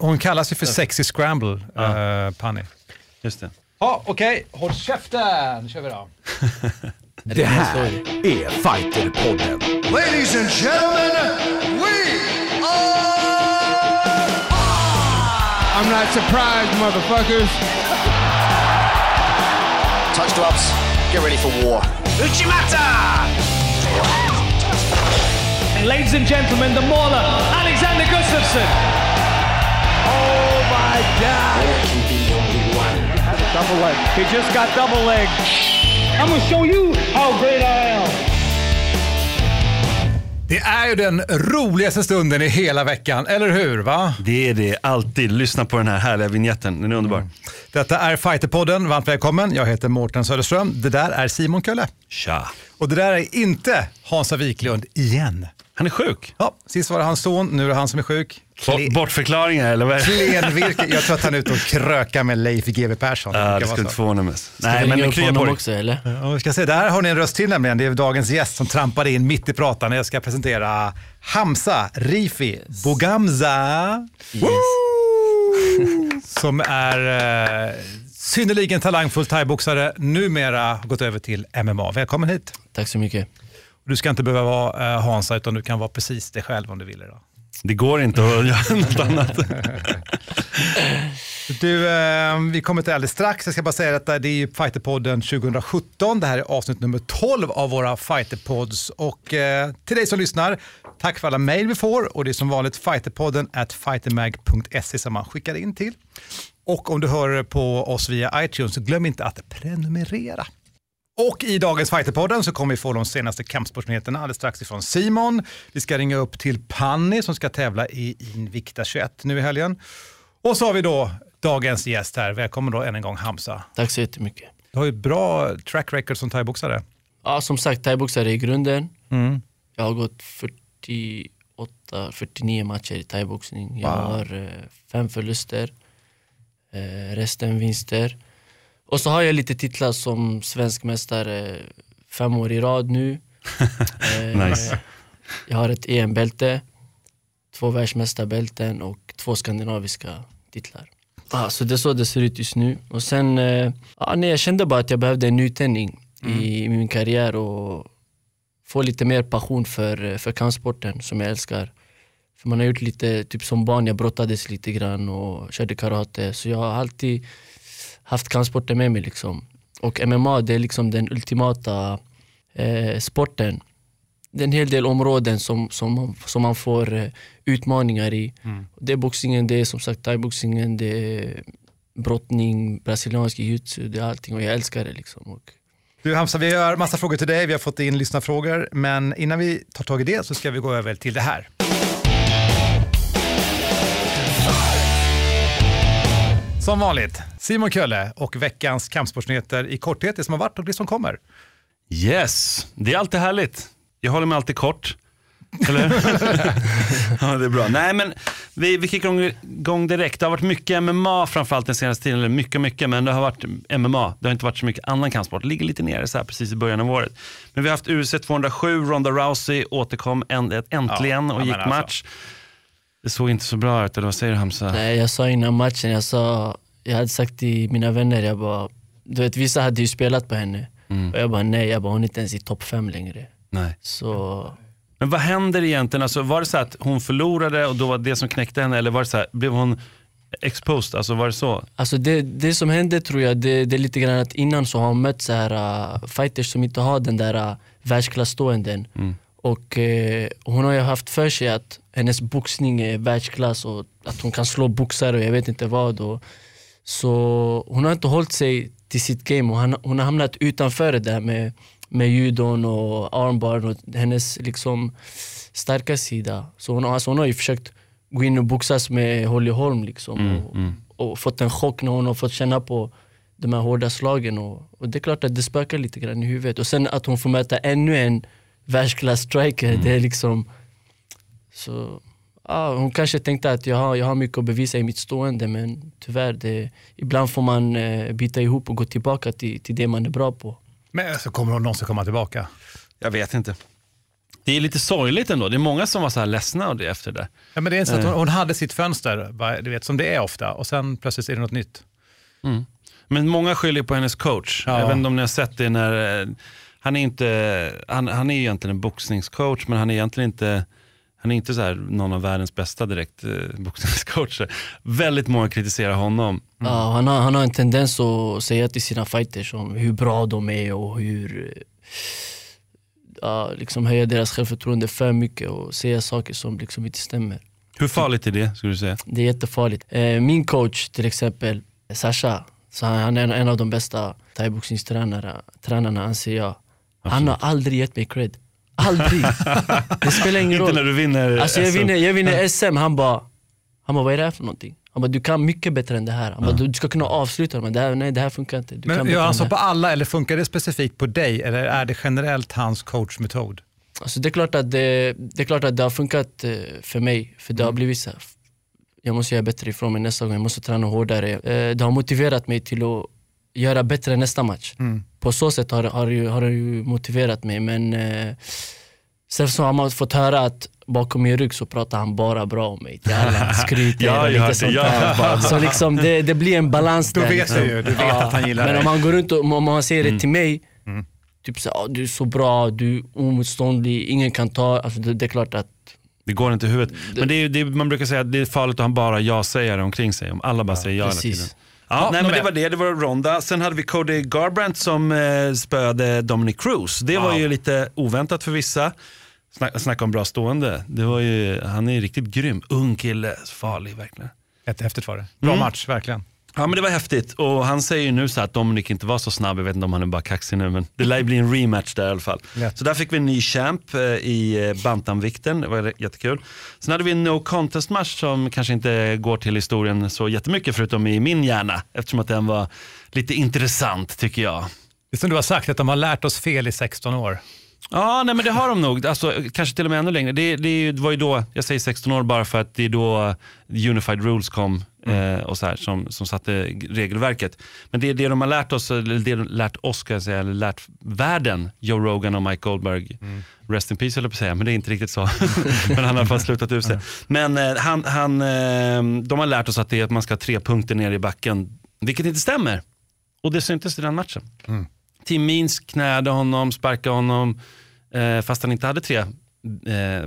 Hon kallas ju för Sexy Scramble, ja. uh, Panny. Just det. Ja, okej. Okay. Håll käften! Nu kör vi då. Det här är Fighterpodden. Ladies and gentlemen, we are... I'm not surprised, motherfuckers. Touch gloves, get ready for war. Uchimata! And ladies and gentlemen, the mauler, Alexander Gustafsson. My God! There can be only one. Double leg. He just got double leg. I'm gonna show you how great I am. Det är ju den roligaste stunden i hela veckan, eller hur? va? Det är det, alltid. Lyssna på den här härliga vignetten, den är underbar. Mm. Detta är Fighterpodden, varmt välkommen. Jag heter Mårten Söderström. Det där är Simon Kölle. Tja. Och det där är inte Hansa Wiklund igen. Han är sjuk. Ja, sist var det hans son, nu är det han som är sjuk. Kle Bortförklaringar eller vad Klenvirke. Jag tror att han är ute och krökar med Leif GW Persson. Ja, det skulle inte förvåna mig. Nej, men det kryar på också eller? Ja, vi ska se, där har ni en röst till nämligen. Det är dagens gäst som trampade in mitt i pratan. Jag ska presentera Hamza Rifi yes. Bogamza. Yes. som är eh, synnerligen talangfull thaiboxare, numera gått över till MMA. Välkommen hit. Tack så mycket. Du ska inte behöva vara eh, Hansa, utan du kan vara precis dig själv om du vill idag. Det går inte att göra något annat. Du, eh, vi kommer till alldeles strax. Jag ska bara säga att det är Fighterpodden 2017. Det här är avsnitt nummer 12 av våra Fighterpods. Och eh, till dig som lyssnar, tack för alla mejl vi får. Och det är som vanligt fighterpodden at fightermag.se som man skickar in till. Och om du hör på oss via iTunes, glöm inte att prenumerera. Och i dagens Fighterpodden så kommer vi få de senaste kampsportsnyheterna alldeles strax ifrån Simon. Vi ska ringa upp till Panni som ska tävla i Invicta 21 nu i helgen. Och så har vi då dagens gäst här. Välkommen då än en gång Hamza. Tack så jättemycket. Du har ju bra track record som thaiboxare. Ja, som sagt thaiboxare i grunden. Mm. Jag har gått 48, 49 matcher i thaiboxning. Jag wow. har eh, fem förluster, eh, resten vinster. Och så har jag lite titlar som svensk mästare fem år i rad nu. eh, nice. Jag har ett EM-bälte, två världsmästarbälten och två skandinaviska titlar. Ah, så det är så det ser ut just nu. Och sen, eh, ah, nej, jag kände bara att jag behövde en nytändning mm. i, min karriär och få lite mer passion för, för kampsporten som jag älskar. För man har gjort lite, typ som barn, jag brottades lite grann och körde karate. Så jag har alltid haft kampsporten med mig. Liksom. Och MMA det är liksom den ultimata eh, sporten. Det är en hel del områden som, som, som man får eh, utmaningar i. Mm. Det är boxningen, det är som sagt thaiboxningen, det är brottning, brasiliansk jiu-jitsu, det är allting och jag älskar det. Liksom. Och... Du Hamza, vi har massa frågor till dig, vi har fått in lyssnarfrågor, men innan vi tar tag i det så ska vi gå över till det här. Som vanligt, Simon Kölle och veckans kampsportsnyheter i korthet, det som har varit och det som kommer. Yes, det är alltid härligt. Jag håller mig alltid kort. Eller? ja, det är bra. Nej, men vi, vi kickar igång direkt. Det har varit mycket MMA framförallt den senaste tiden. Eller mycket, mycket, men det har varit MMA. Det har inte varit så mycket annan kampsport. Det ligger lite nere så här precis i början av året. Men vi har haft UFC 207, Ronda Rousey återkom äntligen ja, och gick alltså. Det såg inte så bra ut, eller vad säger du Hamza? Nej, jag sa innan matchen, jag, sa, jag hade sagt till mina vänner, jag bara, du vet vissa hade ju spelat på henne. Mm. Och jag bara nej, jag bara, hon är inte ens i topp fem längre. Nej. Så... Men vad händer egentligen? Alltså, var det så att hon förlorade och då var det som knäckte henne, eller var det så här, blev hon exposed? Alltså var det så? Alltså det, det som hände tror jag, det, det är lite grann att innan så har hon mött så här, uh, fighters som inte har den där uh, världsklassståenden. Mm. Och uh, hon har ju haft för sig att hennes boxning är världsklass och att hon kan slå boxare och jag vet inte vad. Och, så hon har inte hållit sig till sitt game och hon, hon har hamnat utanför det där med, med judon och armbar och hennes liksom starka sida. Så hon, alltså hon har ju försökt gå in och boxas med Holly Holm liksom, mm, och, mm. och, fått en chock när hon har fått känna på de här hårda slagen. Och, och det är klart att det spökar lite grann i huvudet. Och sen att hon får möta ännu en världsklass striker, mm. det är liksom så, ja, hon kanske tänkte att jag har, jag har mycket att bevisa i mitt stående men tyvärr, det, ibland får man eh, bita ihop och gå tillbaka till, till det man är bra på. Men så kommer hon någonsin komma tillbaka? Jag vet inte. Det är lite sorgligt ändå. Det är många som var så här ledsna av det efter det. Ja, men det är så att Eh. hon, hon hade sitt fönster, du vet, som det är ofta, och sen plötsligt är det något nytt. Men många skyller på hennes coach. Ja. Jag vet inte om ni har sett det när, eh, han är inte, han, han är ju egentligen en boxningscoach men han är egentligen inte, han är inte så här någon av världens bästa direkt eh, boxningscoacher. Väldigt många kritiserar honom. Ja, han, har, han har en tendens att säga till sina fighters om hur bra de är och hur eh, ja, liksom höja deras självförtroende för mycket och säga saker som liksom inte stämmer. Hur farligt är det skulle du säga? Det är jättefarligt. Eh, min coach till exempel, Sasha, så han är en, av de bästa thaiboxningstränarna tränarna anser jag. Han har aldrig gett mig cred. Aldrig! det spelar ingen Inte roll. när du vinner Alltså jag SM. vinner, jag vinner SM, han bara, han bara vad är det här för någonting? Han bara du kan mycket bättre än det här. Han bara, du, ska kunna avsluta men det här, nej det här funkar inte. Du Men gör han så på alla eller funkar det specifikt på dig eller är det generellt hans coachmetod? Alltså det, är klart att det, det är klart att det har funkat eh, för mig, för Mm. det har blivit så här, jag måste göra bättre ifrån mig nästa gång, jag måste träna hårdare. Eh, Det har motiverat mig till att göra bättre nästa match. Mm. På så sätt har, har, ju, har det ju motiverat mig men eh, sen så har man fått höra att bakom min rygg så pratar han bara bra om mig till alla, skryter Ja, och lite sånt där. bra. Så liksom det, det blir en balans Då där. vet liksom. du vet att han gillar Men dig. om han går runt och om man säger Mm. det till mig, typ så, "Ah, du är så bra, du är omotståndlig, ingen kan ta, alltså det, det är klart att Det går inte i huvudet. Men det är, det är, man brukar säga att det är farligt att ha bara ja-sägare omkring sig. Om alla bara säger ja hela precis. tiden. Ja, nej, men det var det, det var Ronda. Sen hade vi Cody Garbrandt som eh, spöade Dominic Cruz. Det var ju lite oväntat för vissa. Snack, snacka om bra stående. Det var ju, han är ju riktigt grym. Ung kille, farlig verkligen. Jättehäftigt var det. Bra Mm. match, verkligen. Ja men det var häftigt och han säger ju nu så att Dominic inte var så snabb, jag vet inte om han är bara kaxig nu men det lär ju bli en rematch där i alla fall. Lätt. Så där fick vi en ny champ eh, i eh, bantamvikten, det var jättekul. Sen hade vi en no contest match som kanske inte går till historien så jättemycket förutom i min hjärna eftersom att den var lite intressant tycker jag. Det är som du har sagt, att de har lärt oss fel i 16 år. Ja, nej men det har de nog. Alltså, kanske till och med ännu längre. Det, det var ju då, jag säger 16 år bara för att det är då Unified Rules kom eh, och så här, som, som satte regelverket. Men det, det de har lärt oss, eller det de lärt oss ska jag säga, eller lärt världen, Joe Rogan och Mike Goldberg, rest in peace höll jag på att säga, men det är inte riktigt så. men han har i alla fall slutat ur sig. Men eh, han, han, eh, de har lärt oss att, det är att man ska ha tre punkter ner i backen, vilket inte stämmer. Och det syntes i den matchen. Tim Means knäde honom, sparkade honom, fast han inte hade tre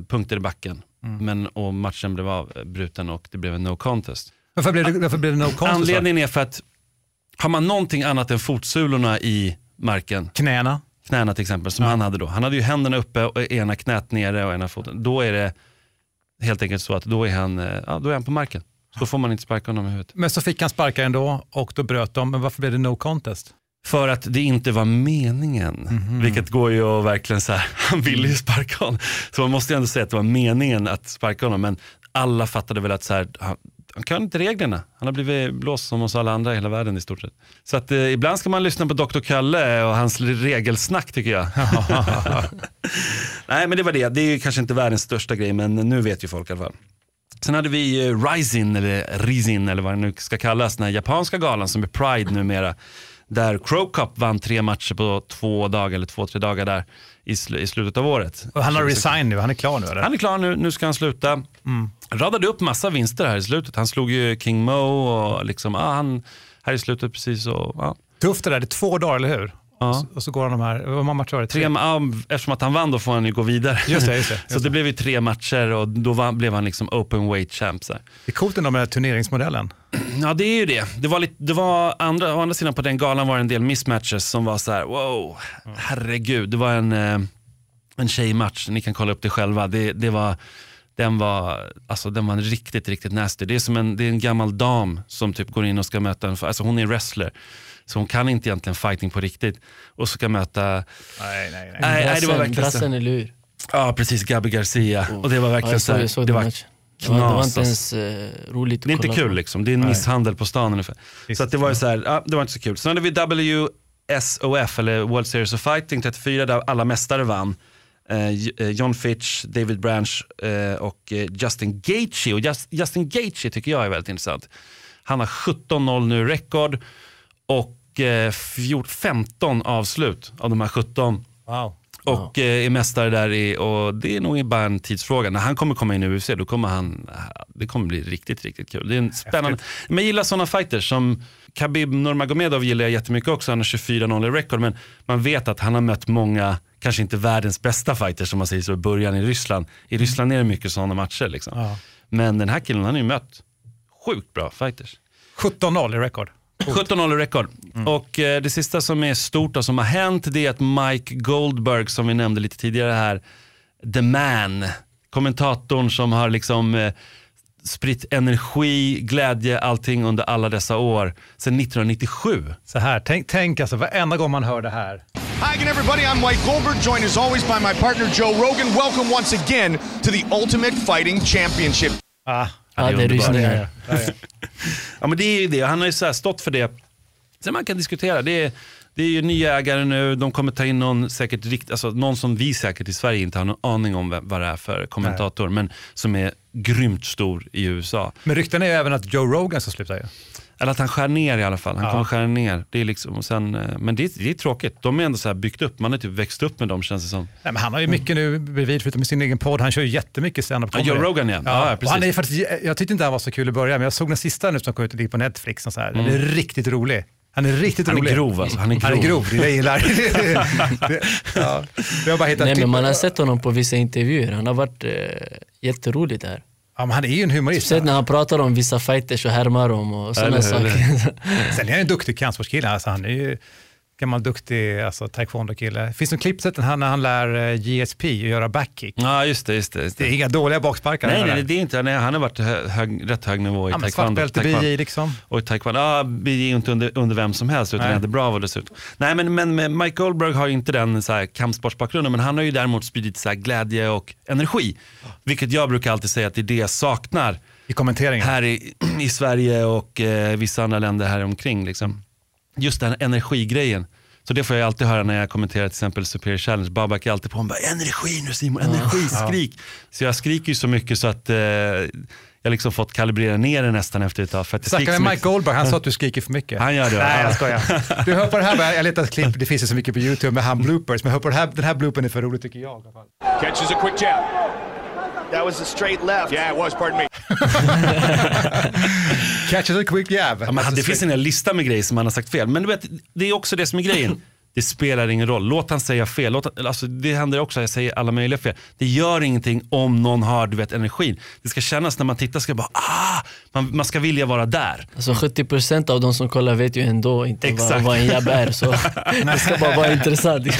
punkter i backen. Men, och matchen blev avbruten och det blev en no contest. Varför blev det, varför blev det no contest? Anledningen är för att har man någonting annat än fotsulorna i marken, Knäna. knäna till exempel, som han hade då. Han hade ju händerna uppe och ena knät nere och ena foten. Då är det helt enkelt så att då är han, eh, ja, då är han på marken. Så får man inte sparka honom i huvudet. Men så fick han sparka ändå och då bröt de. Men varför blev det no contest? För att det inte var meningen. Vilket går ju att verkligen så här, han ville ju sparka honom. Så man måste ju ändå säga att det var meningen att sparka honom. Men alla fattade väl att så här, han, kan inte reglerna. Han har blivit blåst som oss alla andra i hela världen i stort sett. Så att eh, ibland ska man lyssna på Dr. Kalle och hans regelsnack tycker jag. Nej men det var det. Det är kanske inte världens största grej men nu vet ju folk i alla fall. Sen hade vi eh, Rising, eller Rizin eller vad det nu ska kallas, den här japanska galan som är Pride numera. Där Crow Cup vann tre matcher på två dagar, eller två, tre dagar där i, sl- i slutet av året. Och han har resign nu, han är klar nu eller? han är klar nu, nu ska han sluta. Radade upp massa vinster här i slutet. Han slog ju King Mo och liksom, ah, han, här i slutet precis. Och, ja. Tufft det där, det är två dagar eller hur? Ja. Och, så, och så går han de här, vad många matcher var det? Tre, ja, eftersom att han vann då får han ju gå vidare. Just det, just det, så just det blev ju tre matcher och då var, blev han liksom open weight champ. Så. Det är coolt ändå med den här turneringsmodellen. Ja det är ju det. Det var, lite, det var andra, å andra sidan på den galan var det en del mismatches som var så här: wow, herregud. Det var en, eh, en tjejmatch, ni kan kolla upp det själva. Det, det var, den, var, alltså, den var riktigt, riktigt nasty. Det är som en, det är en gammal dam som typ går in och ska möta en, alltså hon är wrestler. Så hon kan inte egentligen fighting på riktigt. Och så ska möta, Nej, nej, nej. nej, nej det var verkligen så. brassen eller hur? Ja precis, Gabi Garcia. Och det var Ja, verkligen jag så såg, här, såg det var matchen. Det var, det var knas, inte ens eh, roligt att Det är inte kul på. liksom. Det är en misshandel på stan ungefär. Visst. Så att det var ju så här, ja, det var inte så kul. Sen hade vi WSOF, eller World Series of Fighting 34, där alla mästare vann. Eh, eh, John Fitch, David Branch eh, och Justin Gaethje. Och Just, Justin Gaethje tycker jag är väldigt intressant. Han har 17-0 nu rekord och eh, 14, 15 avslut av de här 17. Wow. Och eh, är mästare där i, och det är nog bara en tidsfråga. När han kommer komma in i UFC då kommer han, det kommer bli riktigt, riktigt kul. Det är en spännande. Men jag gillar sådana fighters som Khabib Nurmagomedov gillar jag jättemycket också. Han har 24-0 i record men man vet att han har mött många, kanske inte världens bästa fighters som man säger så i början i Ryssland. I Ryssland är det mycket sådana matcher liksom. Ja. Men den här killen han har ju mött sjukt bra fighters. 17-0 i rekord. 17-0 i rekord. Och eh, det sista som är stort och som har hänt det är att Mike Goldberg som vi nämnde lite tidigare här, the man, kommentatorn som har liksom eh, spritt energi, glädje, allting under alla dessa år, sedan 1997. Så här, tänk, tänk alltså varenda gång man hör det här. Hi again, everybody. I'm Mike Goldberg, joined as always by my partner Joe Rogan. Welcome once again to the Ultimate Fighting Championship. Ah, Ja, det är rysningar. Ja men det är ju det, han har ju så här stått för det. Sen man kan diskutera, det är, det är ju nya ägare nu, de kommer ta in någon, säkert rikt, alltså någon som vi säkert i Sverige inte har någon aning om vad det är för kommentator, men som är grymt stor i USA. Men rykten är ju även att Joe Rogan ska sluta ju. Eller att han skär ner i alla fall. Han Ja. kommer skära ner. Det är liksom, och sen, eh, men det, är- det är tråkigt. De är ändå så här byggt upp. Man har typ växt upp med dem känns det som. Nej, men han har ju mycket nu bredvid, förutom sin egen podd. Han kör ju jättemycket stand-up comedy. Joe Rogan, ja. Ja, ja, och han är precis. faktiskt, jag tyckte inte han var så kul i början, men jag såg den sista nu som kom ut och ligger på Netflix. Och så här. Mm. Den är riktigt rolig. Han är riktigt Han är rolig. grov alltså. Han är Han är grov. grov, det är det jag gillar. det, ja, jag bara hittat Nej men man har sett honom på vissa intervjuer, han har varit eh, jätterolig där. Ja, men han är ju en humorist. Speciellt när han pratar om vissa fighters och härmar dem och sådana saker. Sen är han en duktig kampsportskille. Alltså, han är ju gammal duktig alltså, taekwondo-kille. Det finns en klipp sett han när han lär eh, GSP att göra backkick. Ja, just det. Just det, just Det det. är inga dåliga baksparkar. Nej, nej, det är inte. Nej, han har varit hö, hög, rätt hög nivå i ja, taekwondo. Svartbälte, taekwondo. BJ liksom. Och taekwondo, ja, BJ är inte under, under vem som helst utan han hade Bravo dessutom. Nej men, men Mike Goldberg har ju inte den så här, kampsportsbakgrunden men han har ju däremot spridit så här, glädje och energi. Vilket jag brukar alltid säga att det är det jag saknar I kommenteringen. här i, i Sverige och eh, vissa andra länder här omkring. Liksom. Just den energigrejen. Så det får jag alltid höra när jag kommenterar till exempel Superior Challenge. Babak är alltid på honom, energi nu Simon, energi, skrik. Så jag skriker ju så mycket så att eh, jag liksom fått kalibrera ner det nästan efter ett tag. För att Snacka med Mike. Goldberg, han sa att du skriker för mycket. Han gör det? Nej, Ja. jag skojar. Du hör på det här, jag letar ett klipp, det finns ju så mycket på YouTube med han bloopers, men hör på det här, den här bloopern är för rolig tycker jag. i alla fall. Catches a quick jab. That was a straight left. Yeah, it was, pardon me. Catches a quick jab. Ja, men det finns en hel lista med grejer som han har sagt fel. Men du vet, det är också det som är grejen. Det spelar ingen roll. Låt han säga fel. Låt han, alltså, det händer också, jag säger alla möjliga fel. Det gör ingenting om någon har du vet, energin. Det ska kännas när man tittar, ska bara, ah, man, man ska vilja vara där. Alltså 70% av de som kollar vet ju ändå inte vad, vad en jabb är så det ska bara vara intressant.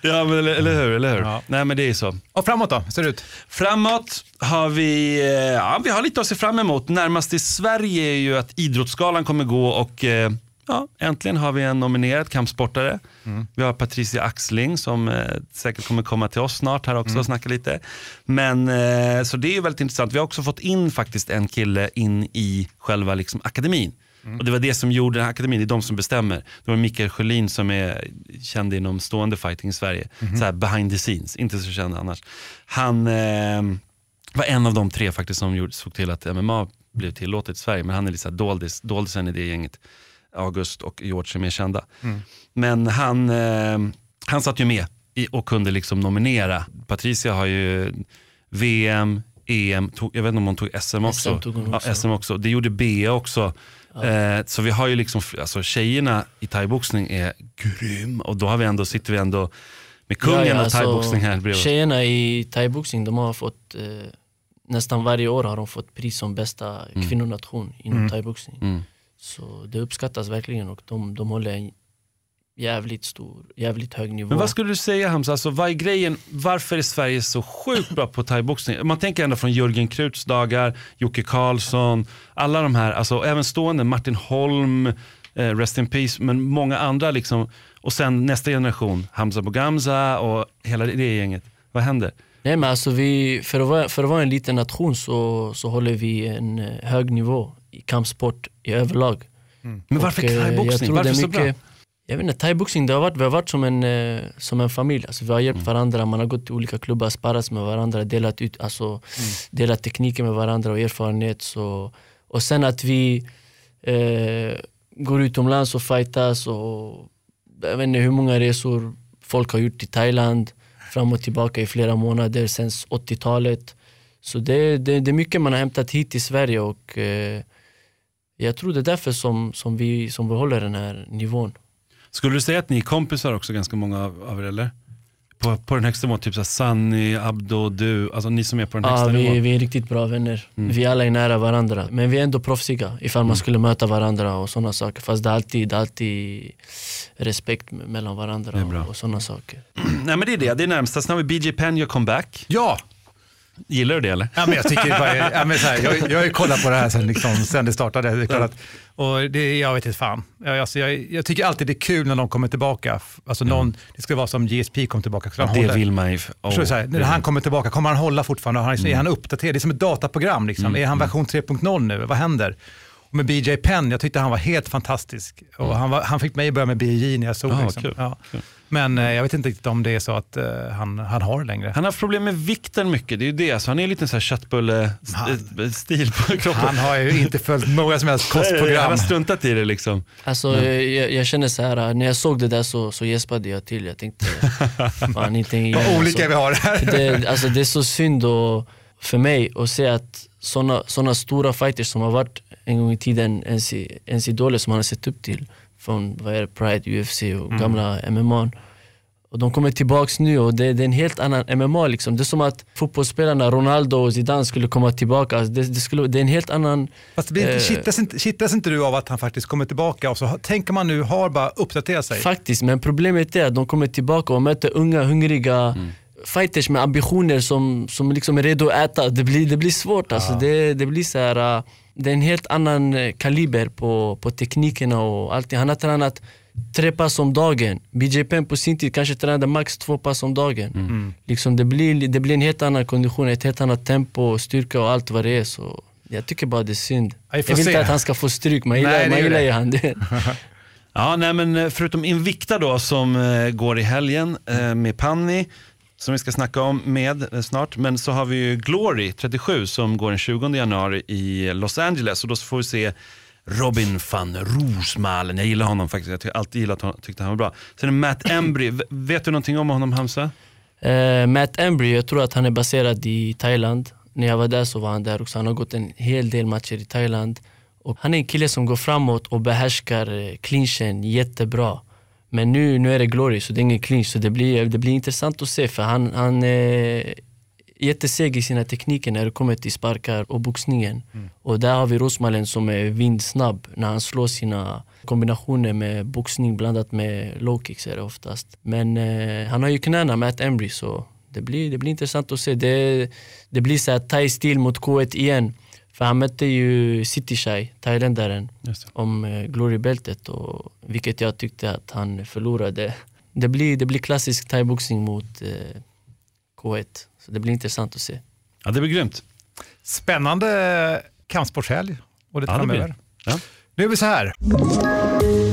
Ja, men, eller, eller hur? Eller hur? Ja. Nej, men det är så. Och framåt då, ser det ut? Framåt har vi, eh, ja, vi har lite att se fram emot. Närmast i Sverige är ju att Idrottsgalan kommer gå och eh, ja, äntligen har vi en nominerad kampsportare. Vi har Patricia Axling som eh, säkert kommer komma till oss snart här också och snacka lite. Men eh, så det är ju väldigt intressant. Vi har också fått in faktiskt en kille in i själva liksom, akademin. Och det var det som gjorde den här akademin, det är de som bestämmer. Det var Mikael Sjölin som är känd inom stående fighting i Sverige. Så här behind the scenes, inte så känd annars. Han eh, var en av de tre faktiskt som gjorde, såg till att MMA blev tillåtet i Sverige. Men han är lite doldis, doldisen i det gänget. August och George är mer kända. Men han, eh, han satt ju med i, och kunde liksom nominera. Patricia har ju VM, EM, tog, jag vet inte om hon tog SM också. tog hon också. Ja, SM också. Det gjorde Bea också. Eh, så vi har ju liksom, alltså tjejerna i thaiboxning är grym och då har vi ändå, sitter vi ändå med kungen Ja, ja, alltså, thaiboxning här bredvid. Tjejerna i thaiboxning de har fått eh, nästan varje år har de fått pris som bästa kvinnonation inom thaiboxning. Mm. Så det uppskattas verkligen och de, de håller en jävligt stor, jävligt hög nivå. Men vad skulle du säga Hamza, alltså, vad är grejen, varför är Sverige så sjukt bra på thaiboxning? Man tänker ändå från Jörgen Kruts dagar, Jocke Karlsson, alla de här, alltså även stående, Martin Holm, eh, Rest in Peace, men många andra liksom. Och sen nästa generation, Hamza Bogamza och hela det gänget. Vad händer? Nej men alltså vi, för, att vara, för att vara en liten nation så, så håller vi en eh, hög nivå i kampsport i överlag. Men varför eh, thaiboxning? Varför så bra? Jag vet inte, thaiboxning det har varit, vi har varit som en, eh, som en familj. Alltså, vi har Mm. hjälpt varandra, man har gått till olika klubbar, sparrats med varandra, delat, ut, alltså, Mm. delat tekniker med varandra och erfarenhet. Så, och sen att vi eh, går utomlands och fightas och jag vet inte hur många resor folk har gjort till Thailand. fram och tillbaka i flera månader sen 80-talet. Så det, det, det är mycket man har hämtat hit till Sverige och eh, jag tror det är därför som, som, vi, som vi håller den här nivån. Skulle du säga att ni är kompisar också, ganska många av, av er eller? På, på den högsta nivån, typ så här Sunny, Abdo, du, alltså ni som är på den Ja, högsta vi, nivån. vi är riktigt bra vänner. Vi alla är nära varandra. Men vi är ändå proffsiga ifall man skulle möta varandra och sådana saker. Fast det är alltid, det är alltid respekt mellan varandra bra. och, och sådana saker. Nej men det är det, det är närmsta. Sen har vi BJ Penn gör comeback. Ja, Gillar du det eller? Ja, men jag, tycker bara, ja, men så här, jag, jag har ju kollat på det här sen, liksom, sen det startade. Det är och det, jag vet inte fan. Jag, alltså, jag, jag tycker alltid det är kul när någon kommer tillbaka. Alltså, någon, Det ska vara som GSP kom tillbaka. Han Det håller- vill man ju. Oh, så här, när han kommer tillbaka, kommer han hålla fortfarande? Han, Är han uppdaterad? Det är som ett dataprogram. Liksom. Är han version 3.0 nu? Vad händer? Och med BJ Penn, jag tyckte han var helt fantastisk. Och han, var, han fick mig att börja med BJ när jag såg Ah, liksom. kul. ja. Men eh, jag vet inte riktigt om det är så att eh, han, han har det längre. Han har haft problem med vikten mycket, det är ju det. Så han är lite så här köttbulle-stil på kroppen. Han har ju inte följt några som helst Han kostprogram. har struntat i det liksom. Alltså, jag, jag känner så här, när jag såg det där så, så gäspade jag till. Jag tänkte, fan inte. Vad olika alltså. vi har här. det, alltså, det är så synd och, för mig att se att såna, såna stora fighters som har varit en gång i tiden ens, ens idoler som man har sett upp till från vad är det, Pride, UFC och gamla MMA och de kommer tillbaks nu och det, det är en helt annan MMA liksom. Det är som att fotbollsspelarna Ronaldo och Zidane skulle komma tillbaka. Alltså det, det, skulle, det är en helt annan... Fast det blir inte, Eh. kittlas, inte, kittlas inte du av att han faktiskt kommer tillbaka och så tänker man nu har bara uppdaterat sig? Faktiskt, men problemet är att de kommer tillbaka och möter unga, hungriga fighters med ambitioner som, som liksom är redo att äta. Det blir, det blir svårt alltså. Det, det blir så här, äh, det är en helt annan eh, kaliber på, på teknikerna och allting. Han har tränat tre pass om dagen. BJ Penn på sin tid kanske tränade max två pass om dagen. Liksom det, blir, det blir en helt annan kondition, ett helt annat tempo, styrka och allt vad det är. Så jag tycker bara det är synd. Jag får vill se. inte att han ska få stryk, man gillar, Nej, det man gillar det. ju han. Det. Ja, nej, men eh, förutom Invicta då som eh, går i helgen med Panni, som vi ska snacka om med eh, snart. Men så har vi ju Glory 37 som går den 20 januari i Los Angeles och då får vi se Robin van Roosmalen. Jag gillar honom faktiskt, jag har alltid gillat honom, tyckte han var bra. Sen är det Matt Embry, vet du någonting om honom Hamza? Uh, Matt Embry, jag tror att han är baserad i Thailand. När jag var där så var han där också. Han har gått en hel del matcher i Thailand. Och han är en kille som går framåt och behärskar eh, clinchen jättebra. Men nu, nu är det Glory så det är ingen clinch. Så det blir, det blir intressant att se för han, han är jätteseg i sina tekniker när det kommer till sparkar och boxningen. Och där har vi Rosmalen som är vindsnabb när han slår sina kombinationer med boxning blandat med low kicks är det oftast. Men eh, han har ju knäna, Matt Embry, så det blir, det blir intressant att se. Det, det blir så här thai-stil mot K1 igen. För han mötte ju City Shai, thailändaren, om eh, Glory-bältet, och, vilket jag tyckte att han förlorade. Det blir, det blir klassisk thaiboxning mot eh, K1, så det blir intressant att se. Ja, det blir grymt. Spännande kampsportshelg och lite Ja, framöver. Ja. Nu är vi så här.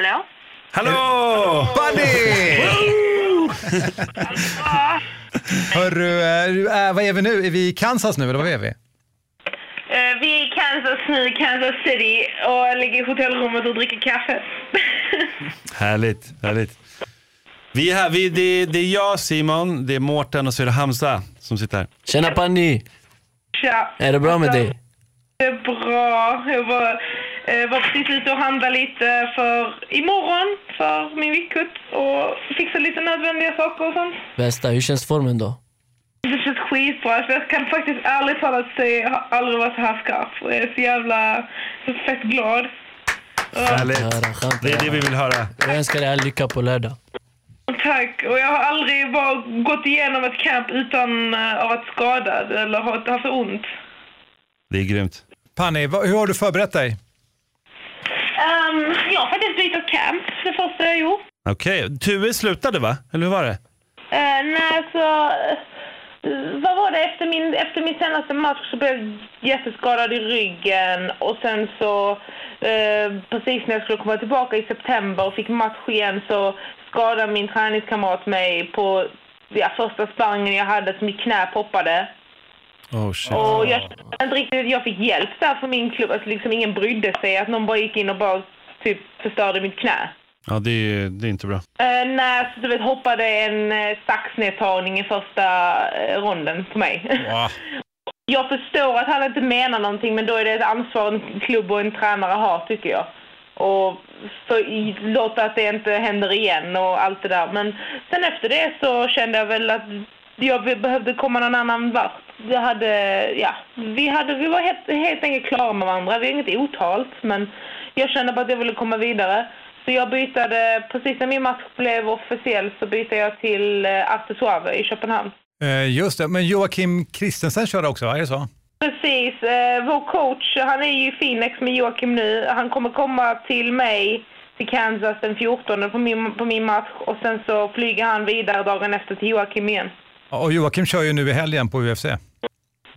Hallå? Hallå! Buddy! Hörru, eh, äh, vad är vi nu? Är vi i Kansas nu eller vad är vi? Eh, vi är i Kansas nu, Kansas City, och ligger i hotellrummet och dricker kaffe. Härligt, härligt. Vi är här, vi, det, det är jag Simon, det är Mårten och så är det Hamza som sitter här. Tjena Panny! Tja. Är det bra med dig? Det är bra. Jag var, eh, var precis ute och handlade lite för imorgon för min viktkutt och fixa lite nödvändiga saker och sånt. Bästa, hur känns formen då? Det känns skitbra. Alltså, jag kan faktiskt ärligt talat säga jag har aldrig varit så här skarp. Jag är så jävla så fett glad. Härligt. Det är det vi vill höra. Jag önskar dig all lycka på lördag. Tack. Och jag har aldrig var, gått igenom ett camp utan uh, att varit skadad eller ha- haft så ont. Det är grymt. Panni, hur har du förberett dig? Um, jag har faktiskt bytt camp, det första jag gjort. Okej, Tue slutade va? Eller hur var det? Uh, nej, så... Uh, vad var det? Efter min, efter min senaste match så blev jag jätteskadad i ryggen och sen så uh, precis när jag skulle komma tillbaka i september och fick match igen så skadade min träningskamrat mig på ja, första sparringen jag hade så mitt knä poppade. Oh shit. Och jag kände inte riktigt jag fick hjälp där från min klubb. Alltså liksom ingen brydde sig att någon bara gick in och bara typ förstörde mitt knä. Ja, det är, det är inte bra. Uh, nej, så du vet hoppade en uh, saxnedtagning i första uh, ronden på mig. Wow. jag förstår att han inte menar någonting men då är det ett ansvar en klubb och en tränare har tycker jag. Och för, låta att det inte händer igen och allt det där. Men sen efter det så kände jag väl att jag behövde komma någon annan vart. Jag hade, ja, vi, hade, vi var helt, helt enkelt klara med varandra. Vi har inget otalt, men jag kände bara att jag ville komma vidare. Så jag bytade, precis när min match blev officiell så bytte jag till eh, Arte i Köpenhamn. Eh, just det, men Joakim Kristensen körde också, va? är det så? Precis. Eh, vår coach, han är ju i Phoenix med Joakim nu. Han kommer komma till mig till Kansas den 14 på min, på min match och sen så flyger han vidare dagen efter till Joakim igen. Och Joakim kör ju nu i helgen på UFC.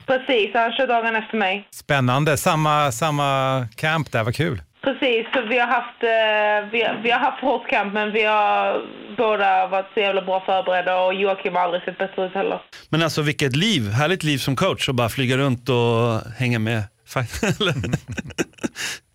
Precis, han kör dagen efter mig. Spännande, samma, samma camp där, vad kul. Precis, så vi har haft, eh, vi, har, vi har haft hårt kamp men vi har båda varit så jävla bra förberedda och Joakim har aldrig sett bättre ut heller. Men alltså vilket liv, härligt liv som coach och bara flyga runt och hänga med.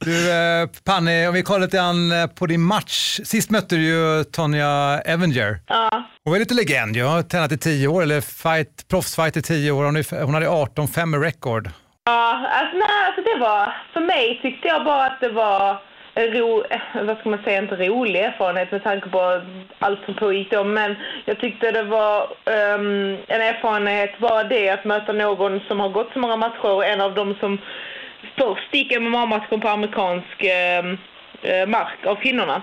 du eh, Panny, om vi kollar lite grann eh, på din match. Sist mötte du ju Tonya Evenger. Ja. Hon är lite legend, jag har tränat i tio år, eller fight, proffsfight i tio år. Hon, är, hon hade 18-5 med record. Ja, alltså, nej, alltså det var, för mig tyckte jag bara att det var ro, eh, vad ska man säga, inte rolig erfarenhet med tanke på allt som pågick då, men jag tyckte det var um, en erfarenhet bara det att möta någon som har gått så många matcher och en av dem som först gick MMA-matchen på amerikansk um, mark av kvinnorna.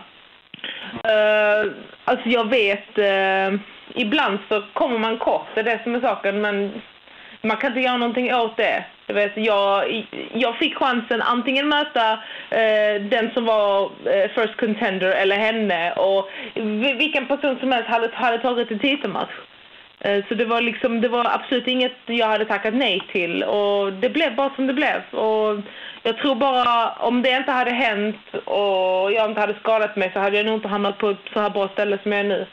Uh, alltså jag vet, uh, ibland så kommer man kort, det är det som är saken, men man kan inte göra någonting åt det. Jag, vet, jag, jag fick chansen antingen möta eh, den som var eh, first contender eller henne och vilken person som helst hade, hade tagit en titelmatch. Eh, så det var, liksom, det var absolut inget jag hade tackat nej till och det blev bara som det blev. Och jag tror bara om det inte hade hänt och jag inte hade skadat mig så hade jag nog inte hamnat på ett så här bra ställe som jag är nu.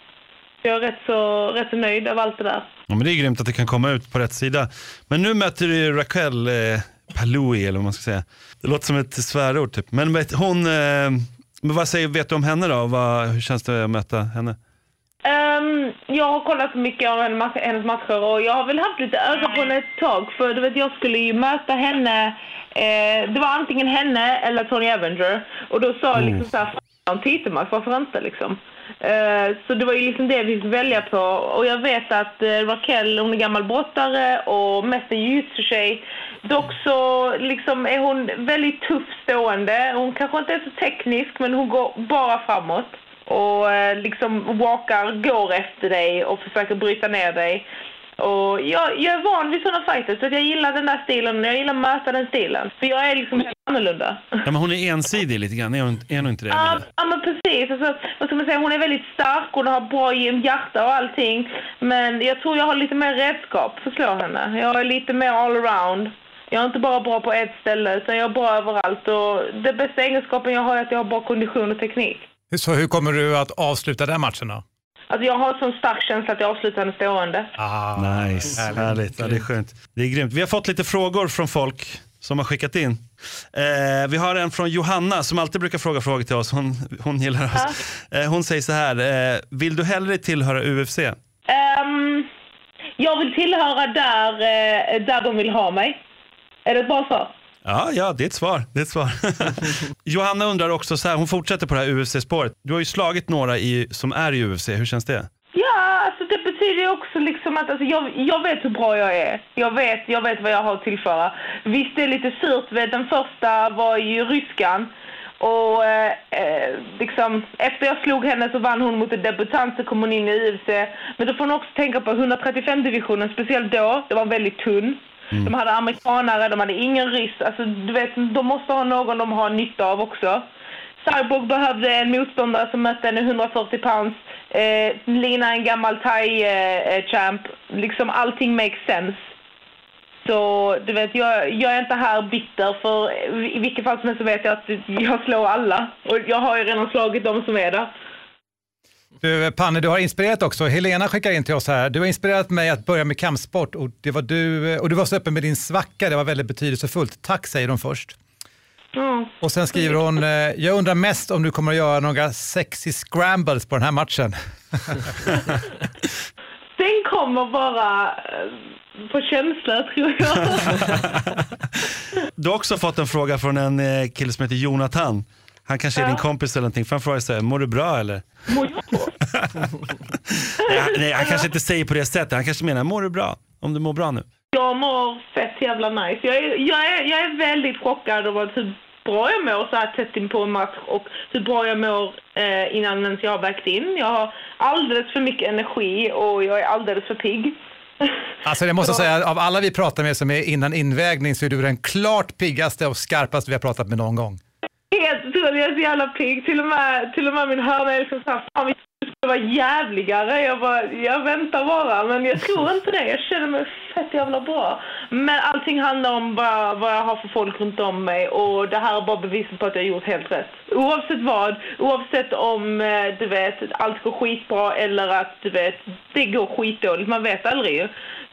Jag är rätt så, rätt så nöjd av allt det där. Ja, men det är grymt att det kan komma ut på rätt sida. Men nu möter du Raquel eh, Paloui, eller vad man ska säga. Det låter som ett svärord typ. Men vet, hon, eh, men vad säger, vet du om henne då? Vad, hur känns det att möta henne? Um, jag har kollat mycket av hennes matcher och jag har väl haft lite öga på henne ett tag. För du vet, jag skulle ju möta henne, eh, det var antingen henne eller Tony Avenger. Och då sa jag liksom såhär, en titelmatch, varför inte liksom? Uh, så det var ju liksom det vi fick välja på. Och jag vet att uh, Raquel, hon är gammal brottare och mest en jujutsu-tjej. Dock så liksom är hon väldigt tuff stående. Hon kanske inte är så teknisk men hon går bara framåt. Och uh, liksom walkar, går efter dig och försöker bryta ner dig. Och jag, jag är van vid sådana fighters, så jag gillar den där stilen jag gillar att möta den stilen. För jag är liksom helt annorlunda. Ja, men hon är ensidig lite grann, är hon, är hon inte det? Ja, ja men precis. Alltså, vad ska man säga? Hon är väldigt stark, hon har bra hjärta och allting. Men jag tror jag har lite mer redskap för att slå henne. Jag är lite mer allround. Jag är inte bara bra på ett ställe, utan jag är bra överallt. Och det bästa egenskapen jag har är att jag har bra kondition och teknik. Så hur kommer du att avsluta den matchen då? Alltså jag har sån stark känsla att jag avslutar den stående. Ah, nice, härligt. härligt. Ja, det är skönt. Det är grymt. Vi har fått lite frågor från folk som har skickat in. Eh, vi har en från Johanna som alltid brukar fråga frågor till oss. Hon, hon gillar oss. Ja. Eh, hon säger så här, eh, vill du hellre tillhöra UFC? Um, ehm, jag vill tillhöra där, eh, där de vill ha mig. Är det ett bra svar? Ja, ja, det är ett svar. Det är ett svar. Johanna undrar också, så här, hon fortsätter på det här UFC-spåret. Du har ju slagit några i, som är i UFC, hur känns det? Ja, alltså det betyder ju också liksom att alltså, jag, jag vet hur bra jag är. Jag vet, jag vet vad jag har att tillföra. Visst, det är lite surt. Vet, den första var ju ryskan. Och eh, eh, liksom, efter jag slog henne så vann hon mot en debutant så kom hon in i UFC. Men då får man också tänka på 135-divisionen, speciellt då. Det var väldigt tunn. Mm. De hade amerikanare, de hade ingen ryss. Alltså, du vet, de måste ha någon de har nytta av också. Cyborg behövde en motståndare som mötte henne 140 pounds. Eh, Lina en gammal thai-champ. liksom allting makes sense. Så du vet, jag, jag är inte här bitter för i vilket fall som helst så vet jag att jag slår alla. Och jag har ju redan slagit de som är där. Du, Panne, du har inspirerat också. Helena skickar in till oss här. Du har inspirerat mig att börja med kampsport och, det var du, och du var så öppen med din svacka. Det var väldigt betydelsefullt. Tack säger hon först. Mm. Och sen skriver hon, eh, jag undrar mest om du kommer att göra några sexy scrambles på den här matchen. Den kommer bara eh, på känsla tror jag. Du har också fått en fråga från en eh, kille som heter Jonathan. Han kanske är Ja. din kompis eller någonting. För han frågar så här, mår du bra eller? nej, nej, han kanske inte säger på det sättet. Han kanske menar, mår du bra? Om du mår bra nu. Jag mår fett jävla nice. Jag är, jag är, jag är väldigt chockad över hur bra jag mår så här tätt in på en match och hur bra jag mår eh, innan ens jag har vägt in. Jag har alldeles för mycket energi och jag är alldeles för pigg. Alltså jag måste säga, av alla vi pratar med som är innan invägning så är du den klart piggaste och skarpaste vi har pratat med någon gång. Helt otroligt, jag är så jävla pigg. Till och med, till och med min hörna är liksom såhär, fan vi skulle vara jävligare. Jag bara, jag väntar bara. Men jag tror inte det. Jag känner mig fett jävla bra. Men allting handlar om bara vad jag har för folk runt om mig. Och det här är bara beviset på att jag har gjort helt rätt. Oavsett vad, oavsett om eh, du vet, allt går skitbra eller att du vet, det går skitdåligt. Man vet aldrig ju.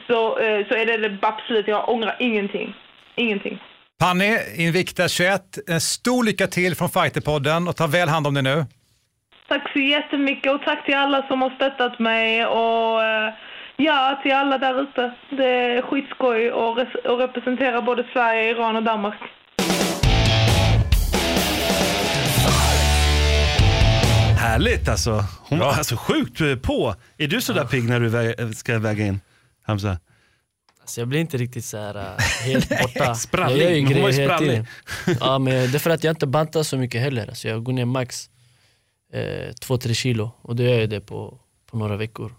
Så, eh, så är det det absolut, jag ångrar ingenting. Ingenting. Panny, Invicta 21, en stor lycka till från Fighterpodden och ta väl hand om dig nu. Tack så jättemycket och tack till alla som har stöttat mig och eh, ja, till alla där ute. Det är skitskoj att res- att representera både Sverige, Iran och Danmark. Härligt alltså. Hon var alltså sjukt eh, på. Är du sådär pigg när du ska väga in, Hamza? Alltså jag blir inte riktigt så här äh, helt borta. Sprallig, jag gör ju men hon var ju grejer hela tiden. Ja, men det är för att jag inte bantar så mycket heller. Alltså jag går ner max 2-3 kilo och då gör jag det på, på några veckor.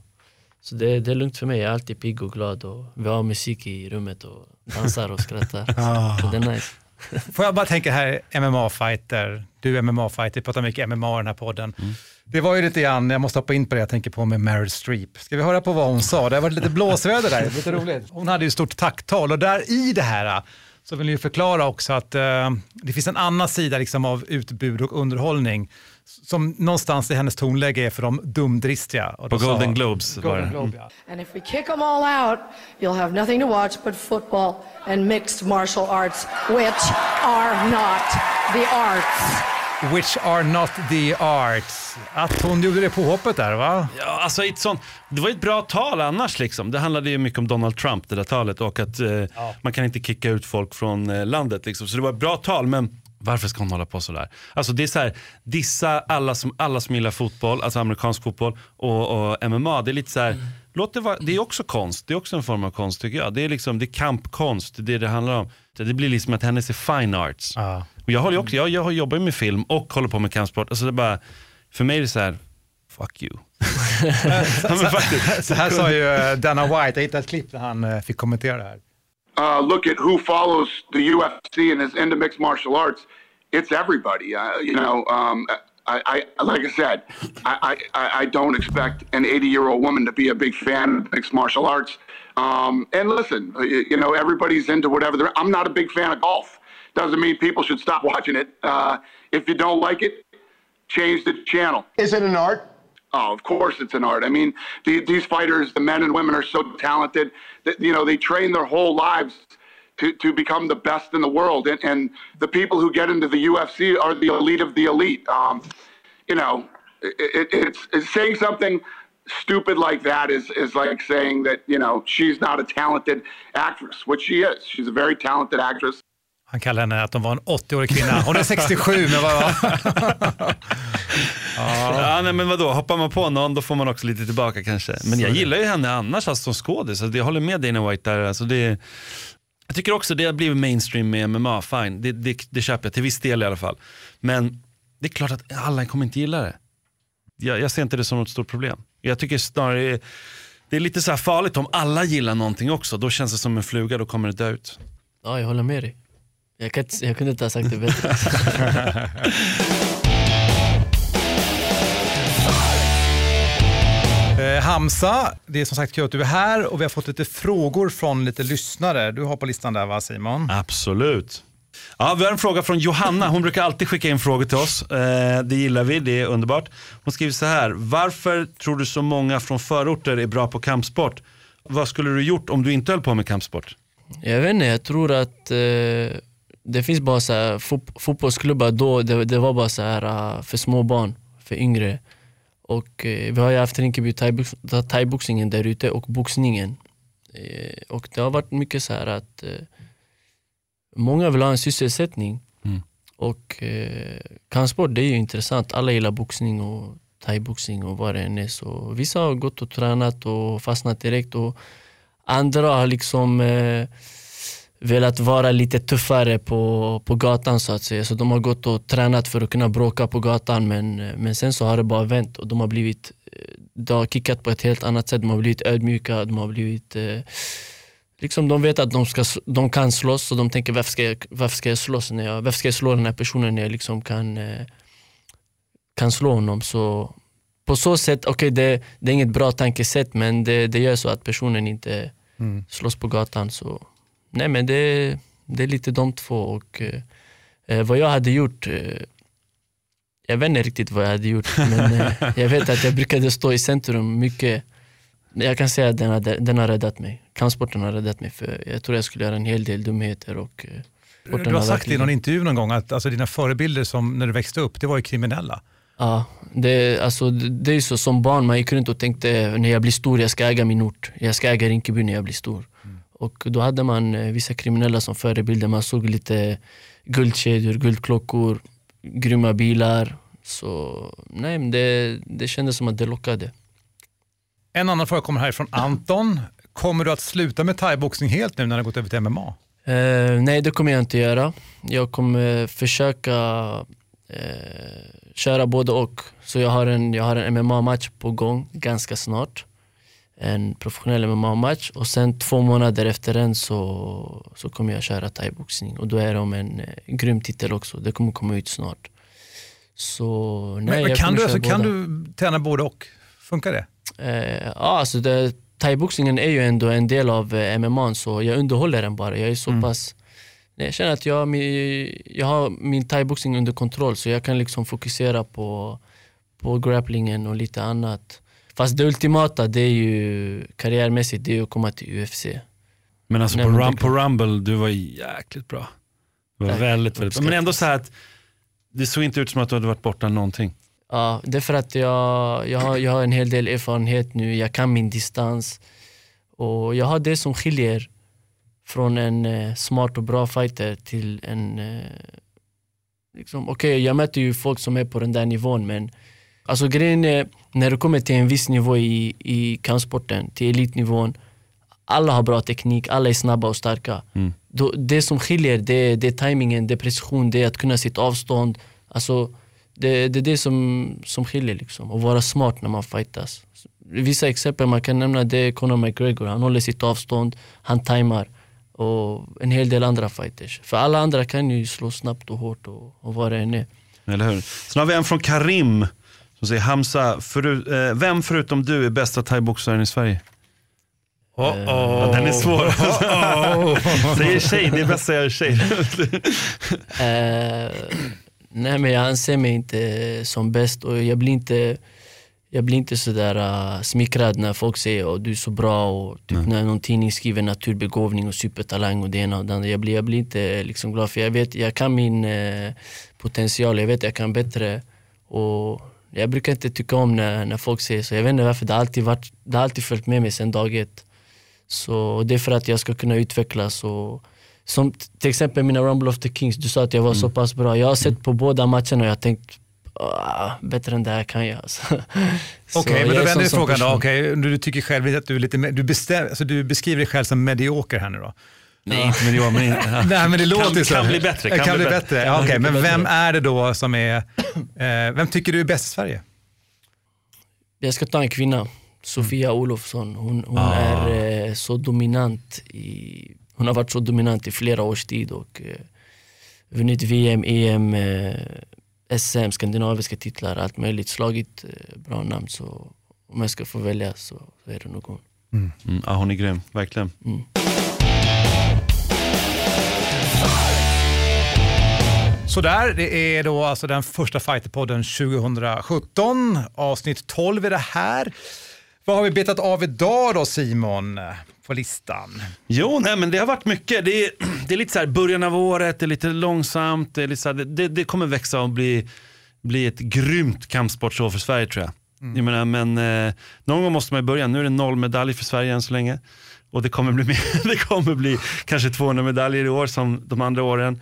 Så det, det är lugnt för mig, jag är alltid pigg och glad och vi har musik i rummet och dansar och skrattar. Ah. Så det är nice. Får jag bara tänka här, MMA-fighter, du är MMA-fighter, vi pratar mycket MMA i den här podden. Det var ju lite grann, jag måste hoppa in på det jag tänker på med Meryl Streep. Ska vi höra på vad hon sa? Det har varit lite blåsväder där, lite roligt. Hon hade ju stort tacktal och där i det här så vill jag ju förklara också att eh, det finns en annan sida liksom av utbud och underhållning som någonstans i hennes tonläge är för de dumdristiga. Och På Golden Globes var Golden det. Globe, ja. And if we kick them all out, you'll have nothing to watch but football and mixed martial arts, which are not the arts. Which are not the arts. Att hon gjorde det påhoppet där va? Ja, alltså ett sånt, det var ett bra tal annars. Liksom. Det handlade ju mycket om Donald Trump, det där talet. Och att eh, man kan inte kicka ut folk från eh, landet. Liksom. Så det var ett bra tal, men varför ska hon hålla på sådär? Alltså det är så här, dissa alla som, alla som gillar fotboll, alltså amerikansk fotboll och, och MMA. Det är lite så här, låt det, vara, det är också konst. Det är också en form av konst tycker jag. Det är, liksom, det är kampkonst, det är det det handlar om. Det blir liksom att hennes är fine arts. Och jag, håller också, jag, jag jobbar ju med film och håller på med kampsport. Alltså det är bara, för mig är det så här, fuck you. så, så, så här sa ju eh, Dana White, jag hittade ett klipp där han eh, fick kommentera det här. uh, look at who follows the UFC and is into mixed martial arts, it's everybody. Uh, you know, um, I, I like I said, I, I, I don't expect an 80 year old woman to be a big fan of mixed martial arts. Um, and listen, you, know, everybody's into whatever. They're, I'm not a big fan of golf. Doesn't mean people should stop watching it. Uh, if you don't like it, change the channel. Is it an art? Oh, of course it's an art. I mean, the, these fighters, the men and women, are so talented that you know they train their whole lives to, to become the best in the world. And, and the people who get into the UFC are the elite of the elite. Um, you know, it, it, it's, it's saying something stupid like that is is like saying that you know she's not a talented actress, which she is. She's a very talented actress. Han kallar henne att de var en 80-årig kvinna. Hon är 67, men vad... Ja. nej, men vadå, hoppar man på någon då får man också lite tillbaka kanske. Men Så jag är det. gillar ju henne annars alltså, som skådis. Alltså, jag håller med Dana White där. Alltså, det, jag tycker också det har blivit mainstream med MMA, fine. Det, det, det köper jag till viss del i alla fall. Men det är klart att alla kommer inte gilla det. Jag, jag ser inte det som något stort problem. Jag tycker snarare det är lite så här farligt om alla gillar någonting också. Då känns det som en fluga, då kommer det dö ut. Ja, jag håller med dig. Jag, kan, jag kunde inte ha sagt det bättre. Hamza, det är som sagt kul att du är här och vi har fått lite frågor från lite lyssnare. Du har på listan där va Simon? Absolut. Ja, vi har en fråga från Johanna. Hon brukar alltid skicka in frågor till oss. Eh, det gillar vi, det är underbart. Hon skriver så här. Varför tror du så många från förorter är bra på kampsport? Vad skulle du gjort om du inte höll på med kampsport? Jag vet inte, jag tror att eh, det finns bara så här, fot fotbollsklubbar då, det, det, var bara så här uh, för små barn, för yngre. Och eh, vi har ju haft Rinkeby thaiboxningen där ute och boxningen. Eh, och det har varit mycket så här att eh, många vill ha en sysselsättning. Mm. Och eh, kampsport det är ju intressant, alla gillar boxning och thaiboxning och vad det än är. Så vissa har gått och tränat och fastnat direkt och andra har liksom eh, velat vara lite tuffare på, på gatan så att säga. Så de har gått och tränat för att kunna bråka på gatan men, men sen så har det bara vänt och de har blivit eh, de har kickat på ett helt annat sätt, de har blivit ödmjuka, de har blivit eh, liksom de vet att de, ska, de kan slåss och de tänker varför ska jag, varför ska jag slåss när jag, varför ska jag slå den här personen när jag liksom kan, eh, kan slå honom. Så på så sätt, okej okay, det, det är inget bra tankesätt men det, det gör så att personen inte mm. slåss på gatan. Så nej men det, det är lite de två och eh, eh, vad jag hade gjort eh, jag vet inte riktigt vad jag hade gjort men eh, jag vet att jag brukade stå i centrum mycket. Jag kan säga att den har, den har räddat mig. Kampsporten har räddat mig för jag tror jag skulle göra en hel del dumheter. Och, eh, du har sagt i någon intervju någon gång att alltså, dina förebilder som när du växte upp, det var ju kriminella. Ja, det, alltså, det är så som barn, man gick runt och tänkte när jag blir stor, jag ska äga min ort. Jag ska äga Rinkeby när jag blir stor. Och då hade man eh, vissa kriminella som förebilder. Man såg lite guldkedjor, guldklockor, grymma bilar. Så nej, men det, det kändes som att det lockade. En annan fråga kommer här från Anton. Kommer du att sluta med thaiboxning helt nu när du gått över till MMA? Uh, nej, det kommer jag inte göra. Jag kommer försöka uh, köra både och. Så jag har en, jag har en MMA-match på gång ganska snart en professionell MMA-match och sen två månader efter den så, så kommer jag köra thaiboxning och då är det om en eh, grym titel också. Det kommer komma ut snart. Så nej, men, men kan, du, alltså, kan du träna både och? Funkar det? Eh, ja, alltså det, thaiboxningen är ju ändå en del av eh, MMA så jag underhåller den bara. Jag är så mm. pass Nej, jag känner att jag, jag har min thaiboxning under kontroll så jag kan liksom fokusera på, på grapplingen och lite annat. Fast det ultimata, det är ju karriärmässigt, det är att komma till UFC. Men alltså på, rum, på Rumble, du var jäkligt bra. Du var Tack. väldigt, väldigt bra. Men ändå så att det såg inte ut som att du hade varit borta någonting. Ja, det är för att jag, jag, har, jag har en hel del erfarenhet nu, jag kan min distans. Och jag har det som skiljer från en eh, smart och bra fighter till en... Eh, liksom, Okej, okay, jag möter ju folk som är på den där nivån men Alltså grejen är, när du kommer till en viss nivå i, i kampsporten, till elitnivån, alla har bra teknik, alla är snabba och starka. Mm. Då, det som skiljer det, det är tajmingen, det är precision, det är att kunna sitt avstånd. Alltså, det, det är det som, som skiljer, liksom. att vara smart när man fightas. Vissa exempel man kan nämna det är Conor McGregor, han håller sitt avstånd, han tajmar. Och en hel del andra fighters. För alla andra kan ju slå snabbt och hårt och, och vad det än är. Eller hur? Sen har vi en från Karim som säger Hamza, för, eh, vem förutom du är bästa thaiboxaren i Sverige? Oh -oh. Ja, den är svår. Oh Säger tjej, det är bäst att säga tjej. uh, nej men jag anser mig inte som bäst och jag blir inte jag blir inte sådär uh, smickrad när folk säger att du är så bra och typ när någon tidning skriver naturbegåvning och supertalang och det ena och det andra. Jag blir, jag blir inte liksom glad för jag vet, jag kan min uh, potential, jag vet jag kan bättre. Och jag brukar inte tycka om när, när folk säger så. Jag vet inte varför, det har alltid, varit, det har alltid följt med mig sedan dag ett. Så det är för att jag ska kunna utvecklas. Och, som till exempel mina Rumble of the Kings, du sa att jag var mm. så pass bra. Jag har sett mm. på båda matcherna och jag har tänkt ah, bättre än det här kan jag. Alltså. Okej, okay, men då vänder vi frågan då. Okay, du tycker själv att du är lite, du, bestäm, alltså du beskriver dig själv som medioker här nu då? Nej, inte mediokert. Men, ja. Nej, men det låter kan, så. Kan bli bättre. Kan, kan bli bättre. bättre. Ja, okay. Men vem är det då som är, eh, vem tycker du är bäst i Sverige? Jag ska ta en kvinna, Sofia Olofsson. Hon, hon ah. är eh, så dominant. I, hon har varit så dominant i flera års tid och eh, vunnit VM, EM, eh, SM, skandinaviska titlar, allt möjligt. Slagit eh, bra namn. Så om jag ska få välja så, så är det nog hon. Mm, ja, hon är grym, verkligen. Mm. Sådär, det är då alltså den första Fighterpodden 2017. Avsnitt 12 är det här. Vad har vi betat av idag då Simon, på listan? Jo, nej, men det har varit mycket. Det är, det är lite så här början av året, det är lite långsamt, det, är lite så här, det, det kommer växa och bli, bli ett grymt kampsportsår för Sverige tror jag. Mm. jag menar, men eh, någon gång måste man börja. Nu är det noll medalj för Sverige än så länge. Och det kommer bli, mer, det kommer bli kanske 200 medaljer i år som de andra åren.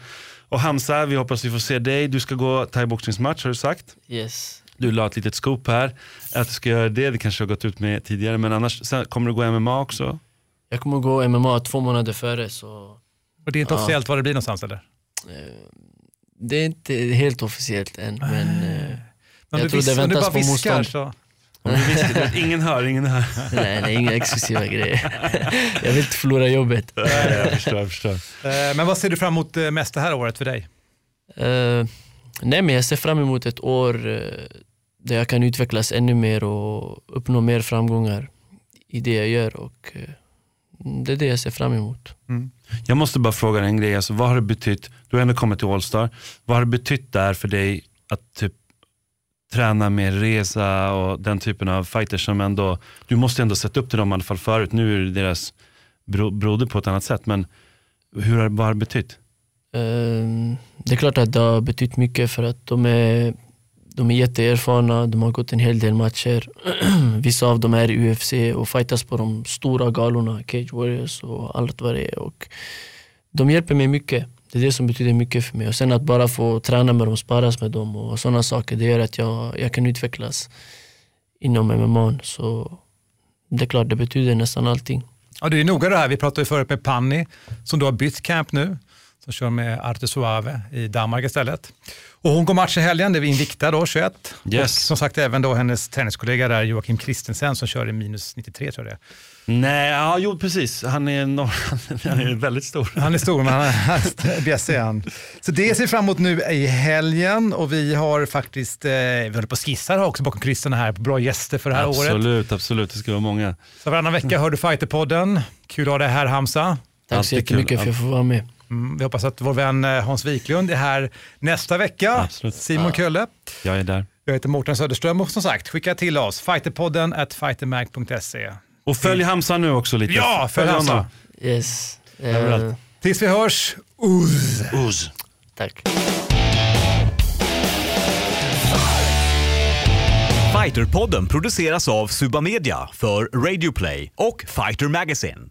Och Hamza, vi hoppas vi får se dig. Du ska gå thaiboxningsmatch har du sagt. Yes. Du la ett litet scoop här, att du ska göra det. Det kanske har gått ut med tidigare, men annars sen kommer du gå MMA också? Jag kommer gå MMA två månader före. Så... Och det är inte ja. officiellt var det blir någonstans eller? Det är inte helt officiellt än, men, men jag tror det väntas på motstånd. Så... Viskar, ingen hör, ingen hör. nej, nej, inga exklusiva grejer. jag vill inte förlora jobbet. Nej, jag förstår, jag förstår. Men vad ser du fram emot mest det här året för dig? Uh, nej, men jag ser fram emot ett år där jag kan utvecklas ännu mer och uppnå mer framgångar i det jag gör. Och, det är det jag ser fram emot. Mm. Jag måste bara fråga en grej, alltså, vad har det betytt, du har ändå kommit till Allstar, vad har det betytt där för dig att typ träna med Reza och den typen av fighters som ändå, du måste ändå sätta upp till dem i alla fall förut. Nu är det deras bro, broder på ett annat sätt, men hur har, vad har det betytt? Um, det är klart att det har betytt mycket för att de är, de är jätteerfarna, de har gått en hel del matcher. Vissa av dem är i UFC och fightas på de stora galorna, Cage Warriors och allt vad det är. Och de hjälper mig mycket. Det är det som betyder mycket för mig. Och sen att bara få träna med dem, sparas med dem och sådana saker, det gör att jag, jag kan utvecklas inom MMA. Så det är klart, det betyder nästan allting. Ja, det är noga det här. Vi pratade ju förut med Panni som då har bytt camp nu, som kör med Arte Suave i Danmark istället. Och hon går match i helgen, det är Invicta då, 21. Yes. Och som sagt även då hennes tenniskollega där, Joakim Kristensen, som kör i minus 93 tror jag det är. Nej, ja, jo precis. Han är, norr, han är väldigt stor. Han är stor, men han är bjässig han. Så det ser fram emot nu i helgen och vi har faktiskt, eh, vi håller på att skissa också bakom kulisserna här på bra gäster för det här absolut, året. Absolut, absolut. Det ska vara många. Så varannan vecka hör du Fighterpodden. Kul att ha dig här Hamza. Tack så jättemycket för att jag får vara med. Mm, vi hoppas att vår vän eh, Hans Wiklund är här nästa vecka. Absolut. Simon ja. Kölle. Jag är där. Jag heter Mårten Söderström och som sagt, skicka till oss fighterpodden at fightermag.se. Och följ Hamza nu också lite. Ja, följ Hamza. Yes. Uh, Tills vi hörs, Uz. Uz. Tack. Fighterpodden produceras av Suba Media för Radio Play och Fighter Magazine.